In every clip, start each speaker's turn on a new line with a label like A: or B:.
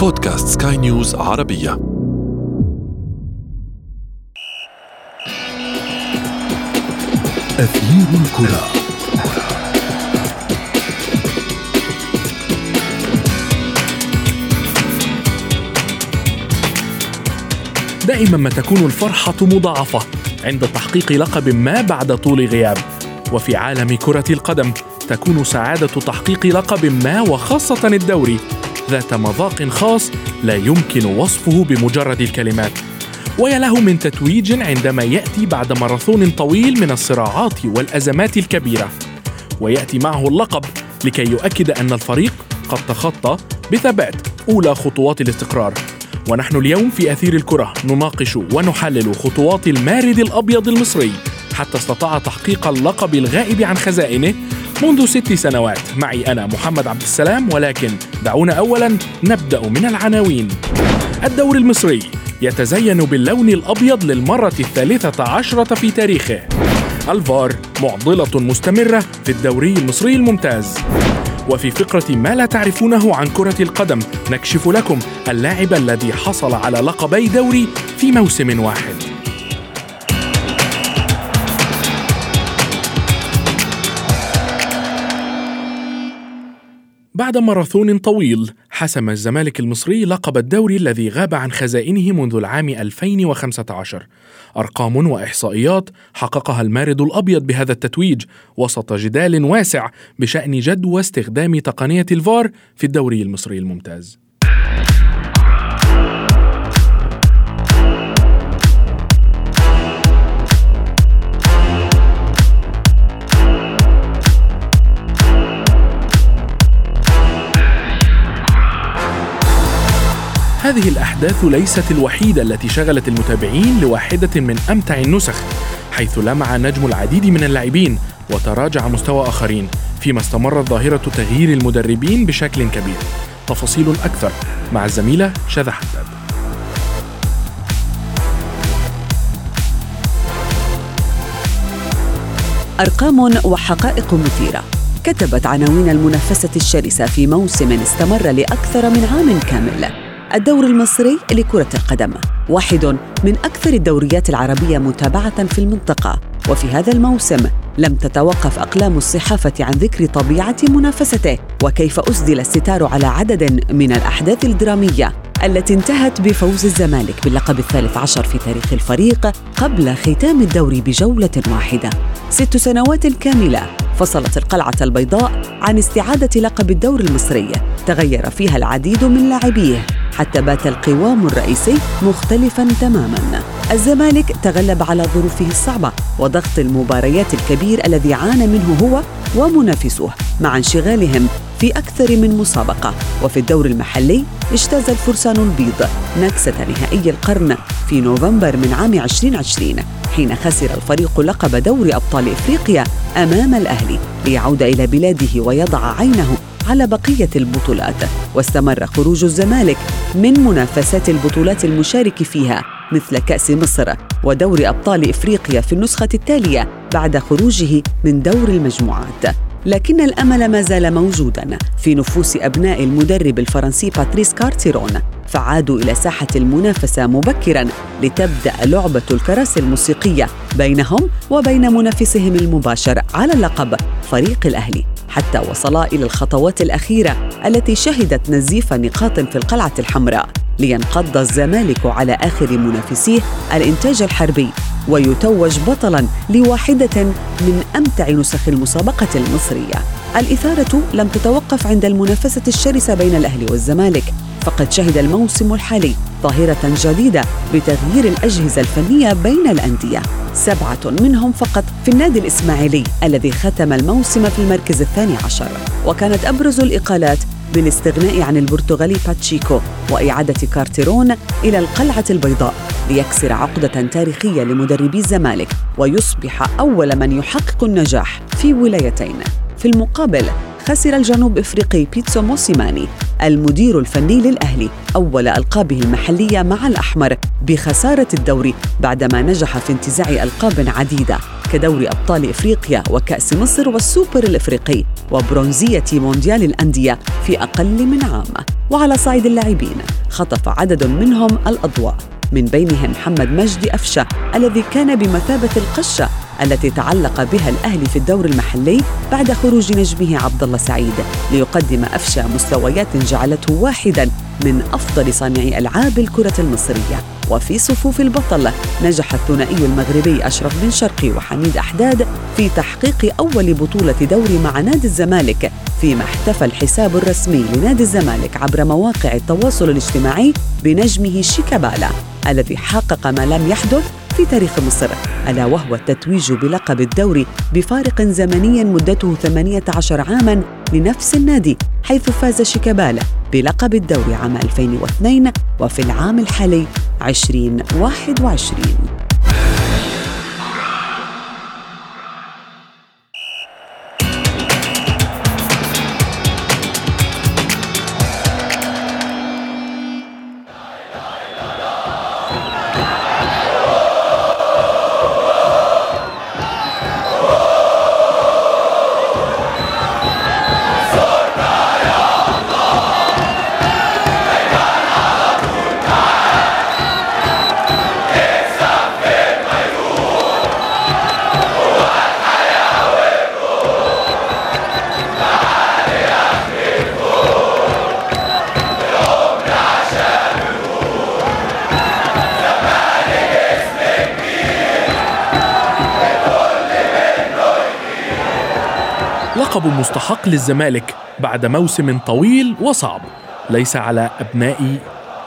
A: بودكاست سكاي نيوز عربية.
B: أثير الكرة.
C: دائما ما تكون الفرحة مضاعفة عند تحقيق لقب ما بعد طول غياب. وفي عالم كرة القدم تكون سعادة تحقيق لقب ما وخاصة الدوري. ذات مذاق خاص لا يمكن وصفه بمجرد الكلمات. ويا له من تتويج عندما يأتي بعد ماراثون طويل من الصراعات والأزمات الكبيرة. ويأتي معه اللقب لكي يؤكد أن الفريق قد تخطى بثبات أولى خطوات الاستقرار. ونحن اليوم في أثير الكرة نناقش ونحلل خطوات المارد الأبيض المصري. حتى استطاع تحقيق اللقب الغائب عن خزائنه منذ ست سنوات. معي أنا محمد عبد السلام ولكن دعونا أولا نبدأ من العناوين. الدوري المصري يتزين باللون الأبيض للمرة الثالثة عشرة في تاريخه. الفار معضلة مستمرة في الدوري المصري الممتاز. وفي فقرة ما لا تعرفونه عن كرة القدم نكشف لكم اللاعب الذي حصل على لقبي دوري في موسم واحد. بعد ماراثون طويل حسم الزمالك المصري لقب الدوري الذي غاب عن خزائنه منذ العام 2015 أرقام وإحصائيات حققها المارد الأبيض بهذا التتويج وسط جدال واسع بشأن جدوى استخدام تقنية الفار في الدوري المصري الممتاز. هذه الأحداث ليست الوحيدة التي شغلت المتابعين لواحدة من أمتع النسخ حيث لمع نجم العديد من اللاعبين وتراجع مستوى آخرين فيما استمرت ظاهرة تغيير المدربين بشكل كبير. تفاصيل أكثر مع الزميلة شذى حداد.
D: أرقام وحقائق مثيرة. كتبت عناوين المنافسة الشرسة في موسم استمر لأكثر من عام كامل. الدور المصري لكرة القدم واحد من أكثر الدوريات العربية متابعة في المنطقة. وفي هذا الموسم لم تتوقف أقلام الصحافة عن ذكر طبيعة منافسته وكيف أسدل الستار على عدد من الأحداث الدرامية التي انتهت بفوز الزمالك باللقب الثالث عشر في تاريخ الفريق قبل ختام الدوري بجولة واحدة. ست سنوات كاملة فصلت القلعة البيضاء عن استعادة لقب الدور المصري تغير فيها العديد من لاعبيه. حتى بات القوام الرئيسي مختلفا تماما. الزمالك تغلب على ظروفه الصعبة وضغط المباريات الكبير الذي عانى منه هو ومنافسوه مع انشغالهم في أكثر من مسابقة. وفي الدور المحلي اجتاز الفرسان البيض نكسة نهائي القرن في نوفمبر من عام 2020 حين خسر الفريق لقب دوري أبطال إفريقيا أمام الأهلي ليعود إلى بلاده ويضع عينه على بقية البطولات واستمر خروج الزمالك من منافسات البطولات المشارك فيها مثل كأس مصر ودور أبطال إفريقيا في النسخة التالية بعد خروجه من دور المجموعات. لكن الأمل ما زال موجودا في نفوس أبناء المدرب الفرنسي باتريس كارتيرون فعادوا إلى ساحة المنافسة مبكرا لتبدأ لعبة الكراسي الموسيقية بينهم وبين منافسهم المباشر على اللقب فريق الأهلي. حتى وصلا إلى الخطوات الأخيرة التي شهدت نزيف نقاط في القلعة الحمراء لينقض الزمالك على آخر منافسيه الإنتاج الحربي ويتوج بطلا لواحدة من أمتع نسخ المسابقة المصرية. الإثارة لم تتوقف عند المنافسة الشرسة بين الأهلي والزمالك. فقد شهد الموسم الحالي ظاهرة جديدة بتغيير الأجهزة الفنية بين الأندية. سبعة منهم فقط في النادي الإسماعيلي الذي ختم الموسم في المركز الثاني عشر. وكانت أبرز الإقالات بالاستغناء عن البرتغالي باتشيكو وإعادة كارتيرون إلى القلعة البيضاء ليكسر عقدة تاريخية لمدربي الزمالك ويصبح أول من يحقق النجاح في ولايتين. في المقابل خسر الجنوب إفريقي بيتسو موسيماني المدير الفني للأهلي أول ألقابه المحلية مع الأحمر بخسارة الدوري بعدما نجح في انتزاع ألقاب عديدة كدوري أبطال إفريقيا وكأس مصر والسوبر الإفريقي وبرونزية مونديال الأندية في أقل من عام. وعلى صعيد اللاعبين خطف عدد منهم الأضواء. من بينهم محمد مجدي أفشة الذي كان بمثابة القشة التي تعلق بها الأهلي في الدور المحلي بعد خروج نجمه عبد الله سعيد. ليقدم أفشى مستويات جعلته واحدا من أفضل صانعي ألعاب الكرة المصرية. وفي صفوف البطل نجح الثنائي المغربي أشرف بن شرقي وحميد أحداد في تحقيق أول بطولة دوري مع نادي الزمالك فيما احتفى الحساب الرسمي لنادي الزمالك عبر مواقع التواصل الاجتماعي بنجمه شيكابالا. الذي حقق ما لم يحدث في تاريخ مصر ألا وهو التتويج بلقب الدوري بفارق زمني مدته 18 عاما لنفس النادي حيث فاز شيكابالا بلقب الدوري عام 2002 وفي العام الحالي 2021
C: لقب مستحق للزمالك بعد موسم طويل وصعب. ليس على أبناء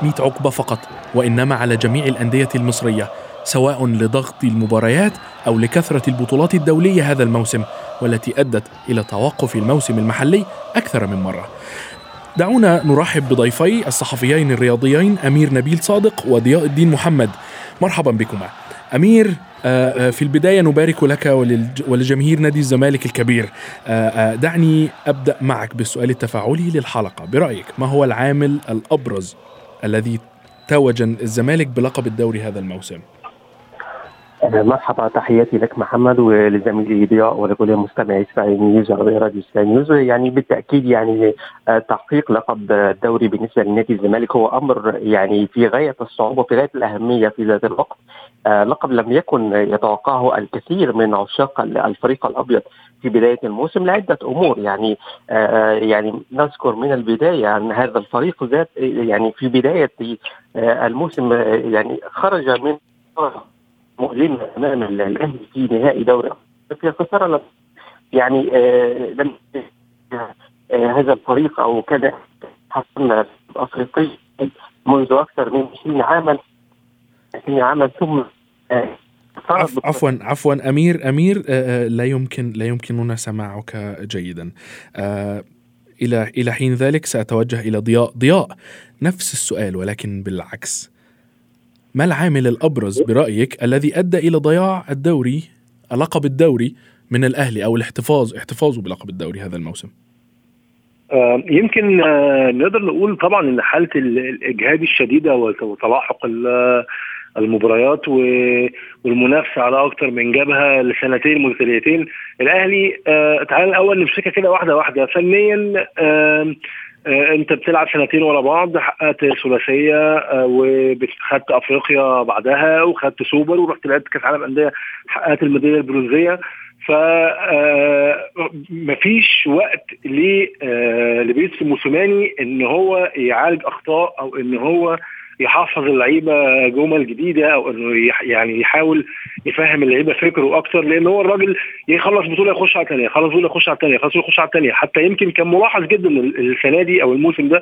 C: ميت عقبة فقط وإنما على جميع الأندية المصرية سواء لضغط المباريات أو لكثرة البطولات الدولية هذا الموسم والتي أدت إلى توقف الموسم المحلي أكثر من مرة. دعونا نرحب بضيفي الصحفيين الرياضيين أمير نبيل صادق وضياء الدين محمد. مرحبا بكما. أمير في البداية نبارك لك ولجماهير نادي الزمالك الكبير. آه، دعني أبدأ معك بالسؤال التفاعلي للحلقة. برأيك ما هو العامل الأبرز الذي توج الزمالك بلقب الدوري هذا الموسم؟
B: مرحبا تحياتي لك محمد ولزميلي ضياء ولكل مستمعي سكاي نيوز راديو سكاي نيوز. يعني بالتأكيد يعني تحقيق لقب الدوري بالنسبة لنادي الزمالك هو أمر يعني في غاية الصعوبة وفي غاية الأهمية في ذات الوقت. آه، لقب لم يكن يتوقعه الكثير من عشاق الفريق الأبيض في بداية الموسم لعدة أمور. يعني آه، يعني نذكر من البداية أن هذا الفريق ذات يعني في بداية آه، الموسم يعني خرج من مؤلمه أمام الأهلي في نهائي دوري أفريقيا خسارة يعني لم هذا الفريق أو كان حصلنا افريقي منذ أكثر من 20 عاما. في عمل ثم
C: آه، عفوا عفوا أمير أمير آه، آه، لا يمكن لا يمكننا سماعك جيدا. إلى إلى حين ذلك سأتوجه إلى ضياء ضياء نفس السؤال ولكن بالعكس. ما العامل الأبرز برأيك الذي أدى إلى ضياع الدوري لقب الدوري من الأهلي أو الاحتفاظ احتفاظه بلقب الدوري هذا الموسم؟
E: يمكن نقدر نقول طبعا إن حالة الإجهاد الشديده وتلاحق المباريات والمنافسة على أكتر من جبهة لسنتين متتاليتين. الأهلي آه تعال الأول نمسكها كده واحدة واحدة. فنيا آه آه أنت بتلعب سنتين ورا بعض حققت ثلاثية آه وخدت أفريقيا بعدها وخدت سوبر ورحت لعبت كأس عالم أندية حققت الميدالية البرونزية. ف آه، مفيش وقت آه، لبيتس موسوماني إن هو يعالج أخطاء أو إن هو يحفظ اللعيبة جمل جديدة أو إنه يعني يحاول يفهم اللعيبة فكره أكتر لأن هو الراجل يخلص بطولة يخش على الثانية يخلص بطولة يخش على الثانية يخلص يخش على الثانية حتى يمكن كان ملاحظ جدا السنة دي أو الموسم ده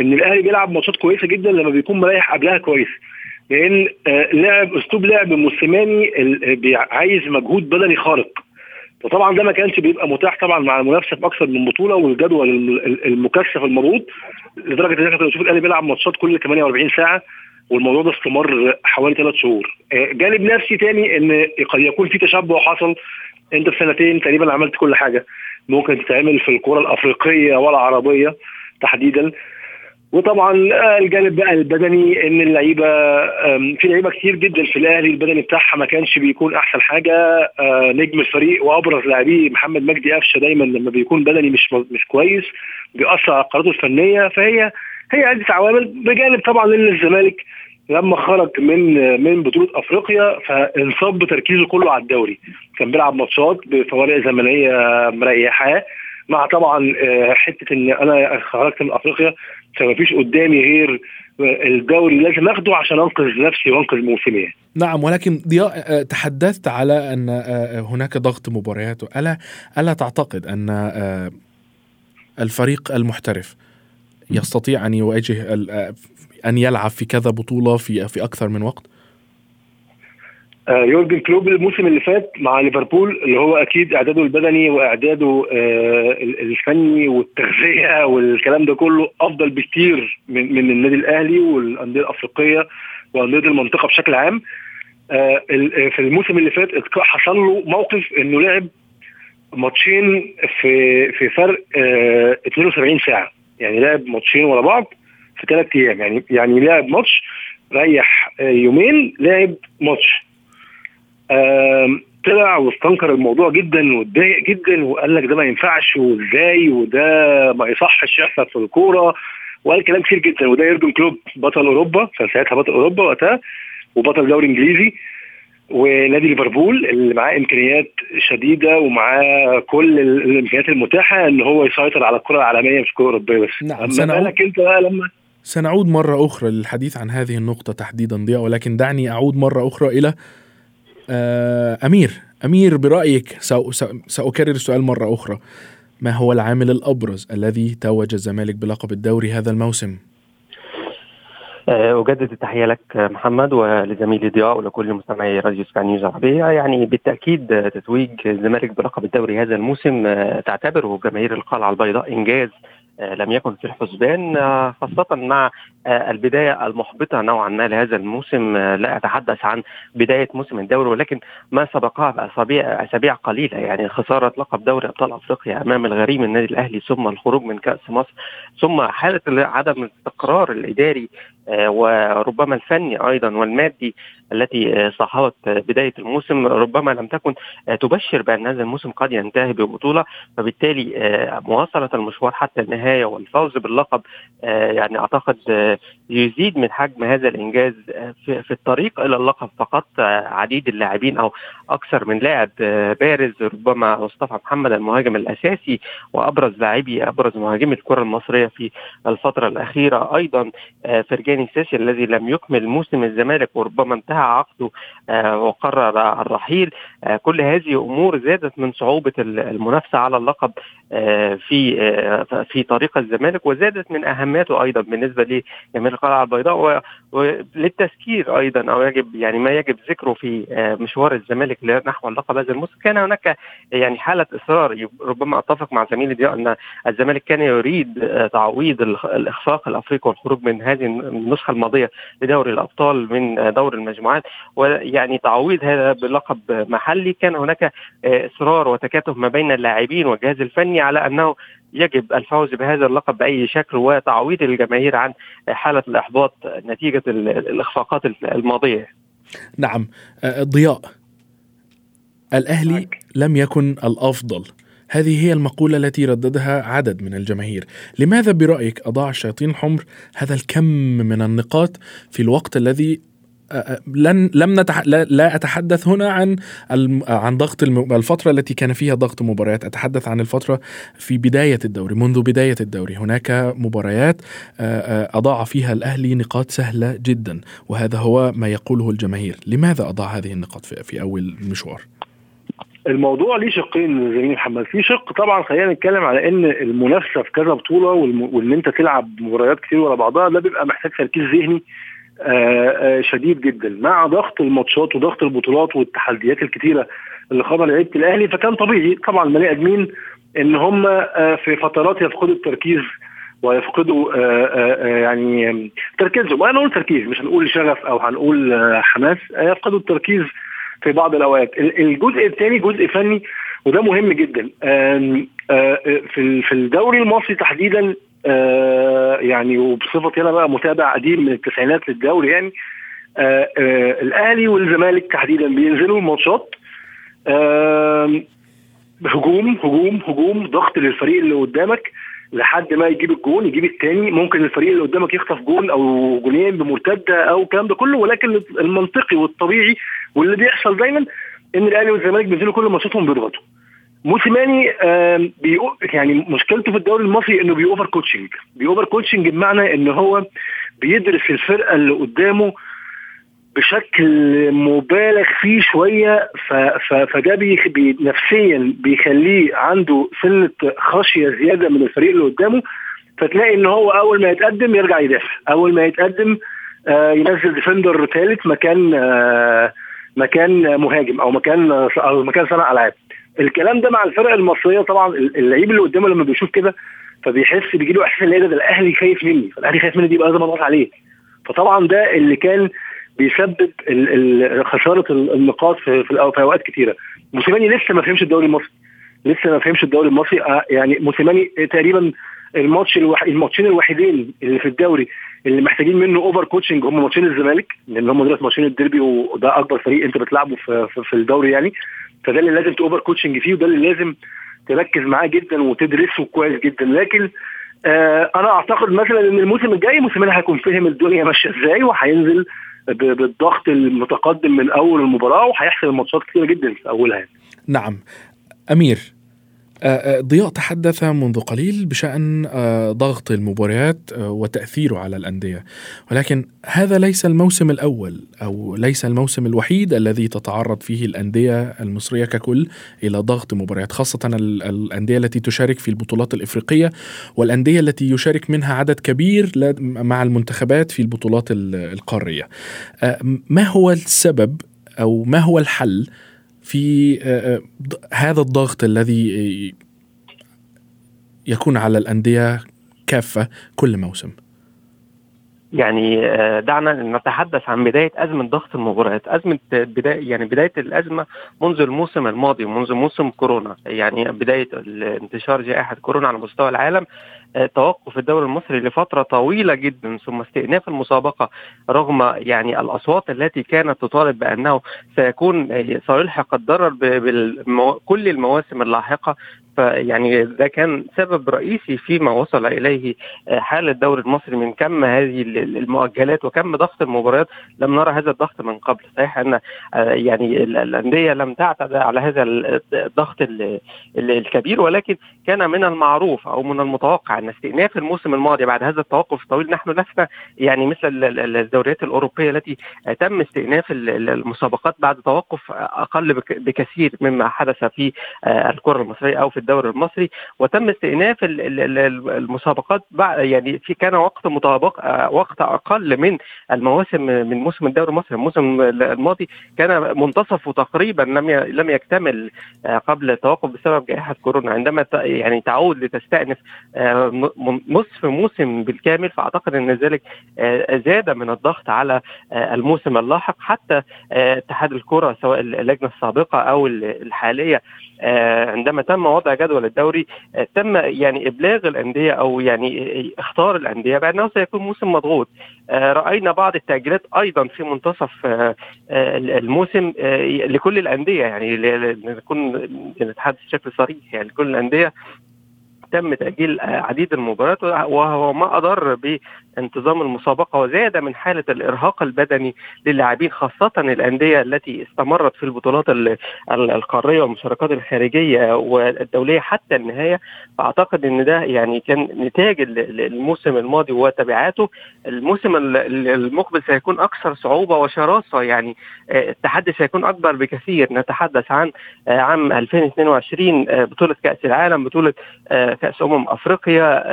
E: إن الأهلي بيلعب ماتشات كويسة جدا لما بيكون مريح قبلها كويس. لأن آه، لعب أسلوب لعب موسيماني عايز مجهود بدني خارق. وطبعا ده ما كانش بيبقى متاح طبعا مع المنافسة في أكثر من بطولة والجدول المكثف المضغوط لدرجة إن إحنا كنا الأهلي بيلعب ماتشات كل 48 ساعة والموضوع ده استمر حوالي ثلاث شهور. آه، جانب نفسي تاني إن قد يكون في تشبع حصل أنت في سنتين تقريبا عملت كل حاجة ممكن تتعمل في الكرة الأفريقية والعربيه تحديدا وطبعا الجانب بقى البدني إن اللعيبة في لعيبة كتير جدا في الأهلي البدني بتاعها ما كانش بيكون أحسن حاجة. آه، نجم الفريق وأبرز لاعبيه محمد مجدي قفشة دايما لما بيكون بدني مش مش كويس بيأثر على قراراته الفنية. فهي هي عدة عوامل بجانب طبعا إن الزمالك لما خرج من من بطولة أفريقيا فانصاب بتركيزه كله على الدوري. كان بيلعب ماتشات بفوارق زمنية مريحاه مع طبعا آه، حتة إن أنا خرجت من أفريقيا فما فيش قدامي غير الدوري لازم آخده عشان أنقذ نفسي وأنقذ موسمي
C: نعم ولكن ضياء آه، تحدثت على أن آه، هناك ضغط مباريات الا ألا تعتقد أن الفريق المحترف يستطيع أن يواجه أن يلعب في كذا بطولة في في أكثر من وقت؟
E: آه، يورجن كلوب الموسم اللي فات مع ليفربول اللي هو أكيد إعداده البدني وإعداده آه، الفني والتغذية والكلام ده كله أفضل بكتير من من النادي الأهلي والأندية الأفريقية وأندية المنطقة بشكل عام. آه، في الموسم اللي فات حصل له موقف إنه لعب ماتشين في في فرق 72 ساعة. يعني لعب ماتشين ورا بعض في ثلاث أيام. يعني يعني لعب ماتش ريح يومين لعب ماتش. طلع واستنكر الموضوع جدا واتضايق جدا وقال لك ده ما ينفعش وازاي وده ما يصحش يحصل في الكورة وقال كلام كتير جدا وده يورجن كلوب بطل أوروبا كان ساعتها بطل أوروبا وقتها وبطل دوري إنجليزي ونادي ليفربول اللي معاه إمكانيات شديدة ومعاه كل الإمكانيات المتاحة إن هو يسيطر على الكرة العالمية مش الكرة الأوروبية بس.
C: نعم سنعود أنت بقى لما سنعود مرة أخرى للحديث عن هذه النقطة تحديدا ضياء ولكن دعني أعود مرة أخرى إلى آه، أمير أمير برأيك سأكرر السؤال مرة أخرى ما هو العامل الأبرز الذي توج الزمالك بلقب الدوري هذا الموسم؟
B: آه، أجدد التحية لك محمد ولزميلي ضياء ولكل مستمعي راديو سكاي نيوز العربية يعني بالتأكيد تتويج الزمالك بلقب الدوري هذا الموسم آه، تعتبره جماهير القلعة البيضاء إنجاز لم يكن في الحسبان خاصة مع البداية المحبطة نوعا ما لهذا الموسم لا أتحدث عن بداية موسم الدوري ولكن ما سبقها بأسابيع أسابيع قليلة يعني خسارة لقب دوري أبطال أفريقيا أمام الغريم النادي الأهلي ثم الخروج من كأس مصر ثم حالة عدم الاستقرار الإداري وربما الفني أيضا والمادي التي صاحبت بداية الموسم ربما لم تكن تبشر بأن هذا الموسم قد ينتهي ببطولة فبالتالي مواصلة المشوار حتى النهاية والفوز باللقب يعني أعتقد يزيد من حجم هذا الإنجاز في الطريق إلى اللقب فقط عديد اللاعبين أو أكثر من لاعب بارز ربما مصطفى محمد المهاجم الأساسي وأبرز لاعبي أبرز مهاجمي الكرة المصرية في الفترة الأخيرة. أيضا فرجاني ساسي الذي لم يكمل موسم الزمالك وربما انتهى عقده وقرر الرحيل. كل هذه أمور زادت من صعوبة المنافسة على اللقب. في في طريق الزمالك وزادت من أهميته أيضا بالنسبة لجماهير القلعة البيضاء وللتذكير أيضا أو يجب يعني ما يجب ذكره في آه، مشوار الزمالك نحو اللقب هذا الموسم. كان هناك يعني حالة إصرار ربما أتفق مع زميلي ضياء أن الزمالك كان يريد آه، تعويض الإخفاق الأفريقي والخروج من هذه النسخة الماضية لدوري الأبطال من آه، دور المجموعات ويعني تعويض هذا بلقب محلي. كان هناك إصرار وتكاتف ما بين اللاعبين والجهاز الفني على أنه يجب الفوز بهذا اللقب بأي شكل وتعويض الجماهير عن حالة الإحباط نتيجة الإخفاقات الماضية.
C: نعم. ضياء الأهلي لم يكن الأفضل. هذه هي المقولة التي رددها عدد من الجماهير. لماذا برأيك أضاع الشياطين الحمر هذا الكم من النقاط في الوقت الذي لن لم نتح... لا, أتحدث هنا عن. عن ضغط الم... الفترة التي كان فيها ضغط مباريات. أتحدث عن الفترة في بداية الدوري منذ بداية الدوري. هناك مباريات أضاع فيها الأهلي نقاط سهلة جدا وهذا هو ما يقوله الجماهير. لماذا أضاع هذه النقاط في, في أول المشوار
E: الموضوع ليه شقين زميلي محمد. في شق طبعا خلينا نتكلم على إن المنافسة في كذا بطولة وإن أنت تلعب مباريات كتير ورا بعضها ده بيبقى محتاج تركيز ذهني شديد جدا. مع ضغط الماتشات وضغط البطولات والتحديات الكتيرة اللي خاضها لعيبة الأهلي فكان طبيعي طبعا البني ادمين إن هم آه، في فترات يفقدوا التركيز ويفقدوا يعني تركيزهم. وأنا أقول تركيز مش هنقول شغف أو هنقول حماس. يفقدوا التركيز في بعض الأوقات. الجزء الثاني جزء فني وده مهم جدا. في في الدوري المصري تحديدا آه يعني وبصفتي أنا بقى متابع قديم من التسعينات للدوري يعني. آه آه الأهلي والزمالك تحديدا بينزلوا الماتشات. آه هجوم هجوم هجوم ضغط للفريق اللي قدامك لحد ما يجيب الجون يجيب الثاني ممكن الفريق اللي قدامك يخطف جون أو جونين بمرتدة أو الكلام ده كله. ولكن المنطقي والطبيعي واللي بيحصل دايما إن الأهلي والزمالك بينزلوا كل ماتشاتهم بيضغطوا. موسيماني يعني مشكلته في الدوري المصري إنه بي overcoaching بي overcoaching بمعنى إن هو بيدرس الفرقة اللي قدامه بشكل مبالغ فيه شوية فده بي نفسيا بيخليه عنده سنة خشية زيادة من الفريق اللي قدامه فتلاقي إن هو أول ما يتقدم يرجع يدافع. أول ما يتقدم آه ينزل defender ثالث مكان آه مكان مهاجم أو مكان أو مكان صانع ألعاب. الكلام ده مع الفرق المصرية طبعا اللعيب اللي قدامه لما بيشوف كده فبيحس بيجي له إحساس ان ده الأهلي خايف مني فالأهلي خايف مني دي يبقى لازم اضغط عليه. فطبعا ده اللي كان بيسبب خسارة النقاط في, في أوقات كثيره موسيماني لسه ما فهمش الدوري المصري لسه ما فهمش الدوري المصري يعني موسيماني تقريبا الماتش الوح... الماتشين الوحيدين اللي في الدوري اللي محتاجين منه overcoaching هم ماتشين الزمالك لأن هم دلوقتي ماتشين الديربي وده أكبر فريق أنت بتلعبه في, في, الدوري يعني. فده اللي لازم ت overcoach فيه وده اللي لازم تركز معاه جدا وتدرسه كويس جدا. لكن آه أنا أعتقد مثلا إن الموسم الجاي موسيماني هيكون فهم الدنيا ماشية إزاي وهينزل بالضغط المتقدم من أول المباراة وهيحسم الماتشات كتير جدا في أولها يعني.
C: نعم. أمير ضياء تحدث منذ قليل بشأن ضغط المباريات وتأثيره على الأندية. ولكن هذا ليس الموسم الأول أو ليس الموسم الوحيد الذي تتعرض فيه الأندية المصرية ككل إلى ضغط مباريات خاصة الأندية التي تشارك في البطولات الإفريقية والأندية التي يشارك منها عدد كبير مع المنتخبات في البطولات القارية. ما هو السبب أو ما هو الحل في هذا الضغط الذي يكون على الأندية كافة كل موسم.
B: يعني دعنا نتحدث عن بداية أزمة ضغط المباريات. أزمة بداية يعني بداية الأزمة منذ الموسم الماضي منذ موسم كورونا. يعني بداية انتشار جائحة كورونا على مستوى العالم. توقف الدوري المصري لفترة طويلة جدا ثم استئناف المسابقة رغم يعني الأصوات التي كانت تطالب بأنه سيكون سيلحق الضرر بكل المواسم اللاحقة. فيعني ده كان سبب رئيسي فيما وصل إليه حال الدوري المصري من كم هذه المؤجلات وكم ضغط المباريات. لم نرى هذا الضغط من قبل. صحيح أن يعني الأندية لم تعتد على هذا الضغط الكبير ولكن كان من المعروف أو من المتوقع أن استئناف الموسم الماضي بعد هذا التوقف الطويل نحن لسنا يعني مثل الدوريات الأوروبية التي تم استئناف المسابقات بعد توقف أقل بكثير مما حدث في الكرة المصرية أو في الدوري المصري وتم استئناف المسابقات يعني في كان وقت مطابق وقت أقل من المواسم من موسم الدوري المصري. الموسم الماضي كان منتصفه تقريبا لم لم يكتمل قبل التوقف بسبب جائحة كورونا. عندما يعني تعود لتستأنف نصف موسم بالكامل فأعتقد إن ذلك زاد من الضغط على الموسم اللاحق. حتى اتحاد الكرة سواء اللجنة السابقة أو الحالية عندما تم وضع جدول الدوري تم يعني إبلاغ الأندية أو يعني اختار الأندية بأنه سيكون موسم مضغوط. رأينا بعض التأجيلات أيضا في منتصف الموسم لكل الأندية يعني نكون نتحدث بشكل صريح يعني كل الأندية. تم تأجيل عديد المباريات وهو ما أضر بانتظام المسابقة وزاد من حالة الإرهاق البدني للاعبين خاصة الأندية التي استمرت في البطولات القارية والمشاركات الخارجية والدولية حتى النهاية. فأعتقد أن ده يعني كان نتاج الموسم الماضي وتبعاته. الموسم المقبل سيكون أكثر صعوبة وشراسة يعني التحدي سيكون أكبر بكثير. نتحدث عن عام 2022 بطولة كأس العالم بطولة كأس أمم أفريقيا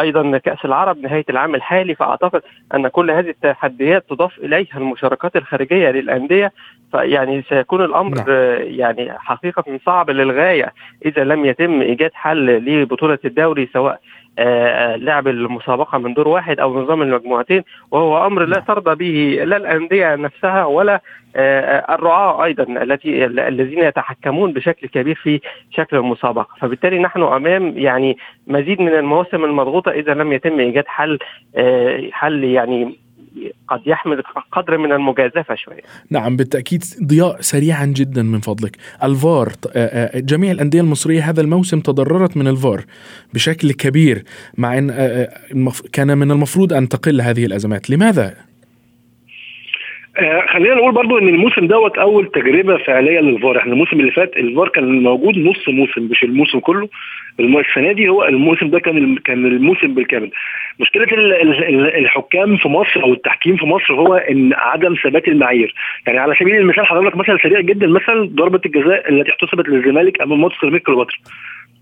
B: أيضا كأس العرب نهاية العام الحالي فأعتقد أن كل هذه التحديات تضاف إليها المشاركات الخارجية للأندية فيعني سيكون الأمر نعم. يعني حقيقة صعب للغاية إذا لم يتم إيجاد حل لبطولة الدوري سواء لعب المسابقة من دور واحد أو نظام المجموعتين وهو أمر لا ترضى به لا الأندية نفسها ولا الرعاة أيضا التي الذين يتحكمون بشكل كبير في شكل المسابقة. فبالتالي نحن أمام يعني مزيد من المواسم المضغوطة إذا لم يتم إيجاد حل حل يعني قد يحمل قدر من المجازفة شوية.
C: نعم بالتأكيد ضياء سريعا جدا من فضلك، الفار جميع الأندية المصرية هذا الموسم تضررت من الفار بشكل كبير مع إن كان من المفروض أن تقل هذه الأزمات، لماذا؟
E: آه خلينا نقول برضو إن الموسم دوت أول تجربة فعلية للفار. إحنا الموسم اللي فات الفار كان موجود نص موسم مش الموسم كله. السنة دي هو الموسم ده كان كان الموسم بالكامل. مشكلة الحكام في مصر أو التحكيم في مصر هو إن عدم ثبات المعايير. يعني على سبيل المثال حضرتك مثلا سريع جدا مثلا ضربة الجزاء التي احتسبت للزمالك امام ماتش سيراميكا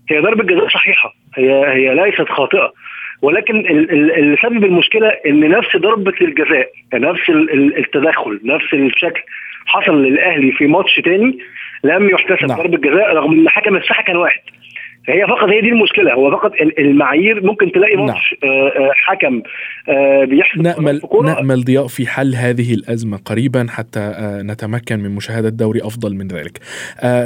E: هي ضربة جزاء صحيحة. هي هي ليست خاطئة. ولكن اللي سبب المشكلة إن نفس ضربة الجزاء نفس التدخل نفس الشكل حصل للأهلي في ماتش تاني لم يحتسب نعم. ضربة جزاء رغم إن حكم الساحة كان واحد فهي فقط هي دي المشكلة. هو فقط المعايير ممكن تلاقي ماتش نعم. حكم بيحسب
C: نامل نأمل ضياء في حل هذه الأزمة قريبا حتى نتمكن من مشاهدة دوري أفضل من ذلك.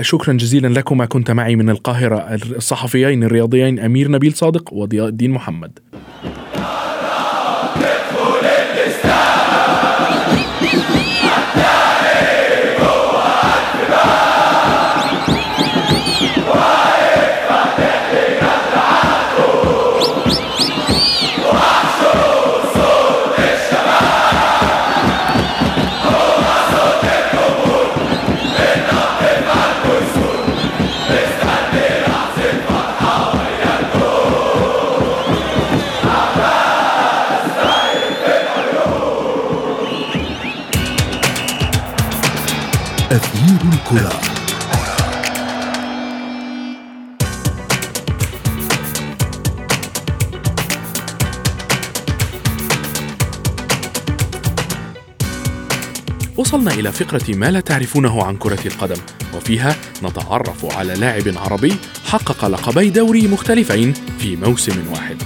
C: شكرا جزيلا لكما. كنت معي من القاهرة الصحفيين الرياضيين أمير نبيل صادق وضياء الدين محمد. وصلنا إلى فقرة ما لا تعرفونه عن كرة القدم وفيها نتعرف على لاعب عربي حقق لقبي دوري مختلفين في موسم واحد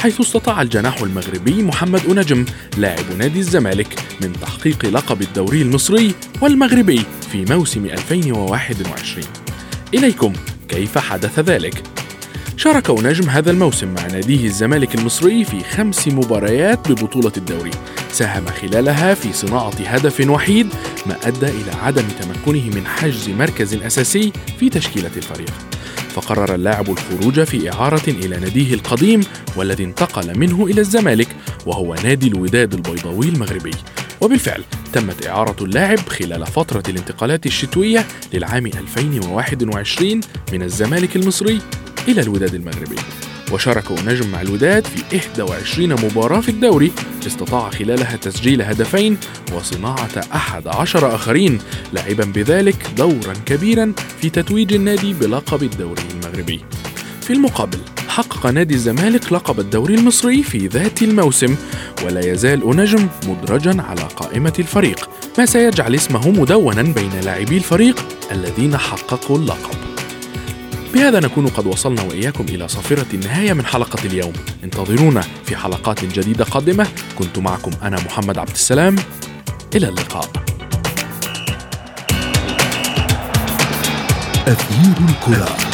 C: حيث استطاع الجناح المغربي محمد أنجم لاعب نادي الزمالك من تحقيق لقب الدوري المصري والمغربي في موسم 2021 إليكم كيف حدث ذلك؟ شارك أنجم هذا الموسم مع ناديه الزمالك المصري في خمس مباريات ببطولة الدوري ساهم خلالها في صناعة هدف وحيد ما أدى إلى عدم تمكنه من حجز مركز أساسي في تشكيلة الفريق. فقرر اللاعب الخروج في إعارة إلى ناديه القديم والذي انتقل منه إلى الزمالك وهو نادي الوداد البيضاوي المغربي. وبالفعل تمت إعارة اللاعب خلال فترة الانتقالات الشتوية للعام 2021 من الزمالك المصري إلى الوداد المغربي. وشارك نجم مع الوداد في 21 مباراة في الدوري. استطاع خلالها تسجيل هدفين وصناعة أحد عشر آخرين لاعبا بذلك دورا كبيرا في تتويج النادي بلقب الدوري المغربي. في المقابل حقق نادي الزمالك لقب الدوري المصري في ذات الموسم ولا يزال نجم مدرجا على قائمة الفريق. ما سيجعل اسمه مدونا بين لاعبي الفريق الذين حققوا اللقب. بهذا نكون قد وصلنا وإياكم إلى صافرة النهاية من حلقة اليوم. انتظرونا في حلقات جديدة قادمة. كنت معكم أنا محمد عبد السلام. إلى اللقاء.
A: أثير الكرة.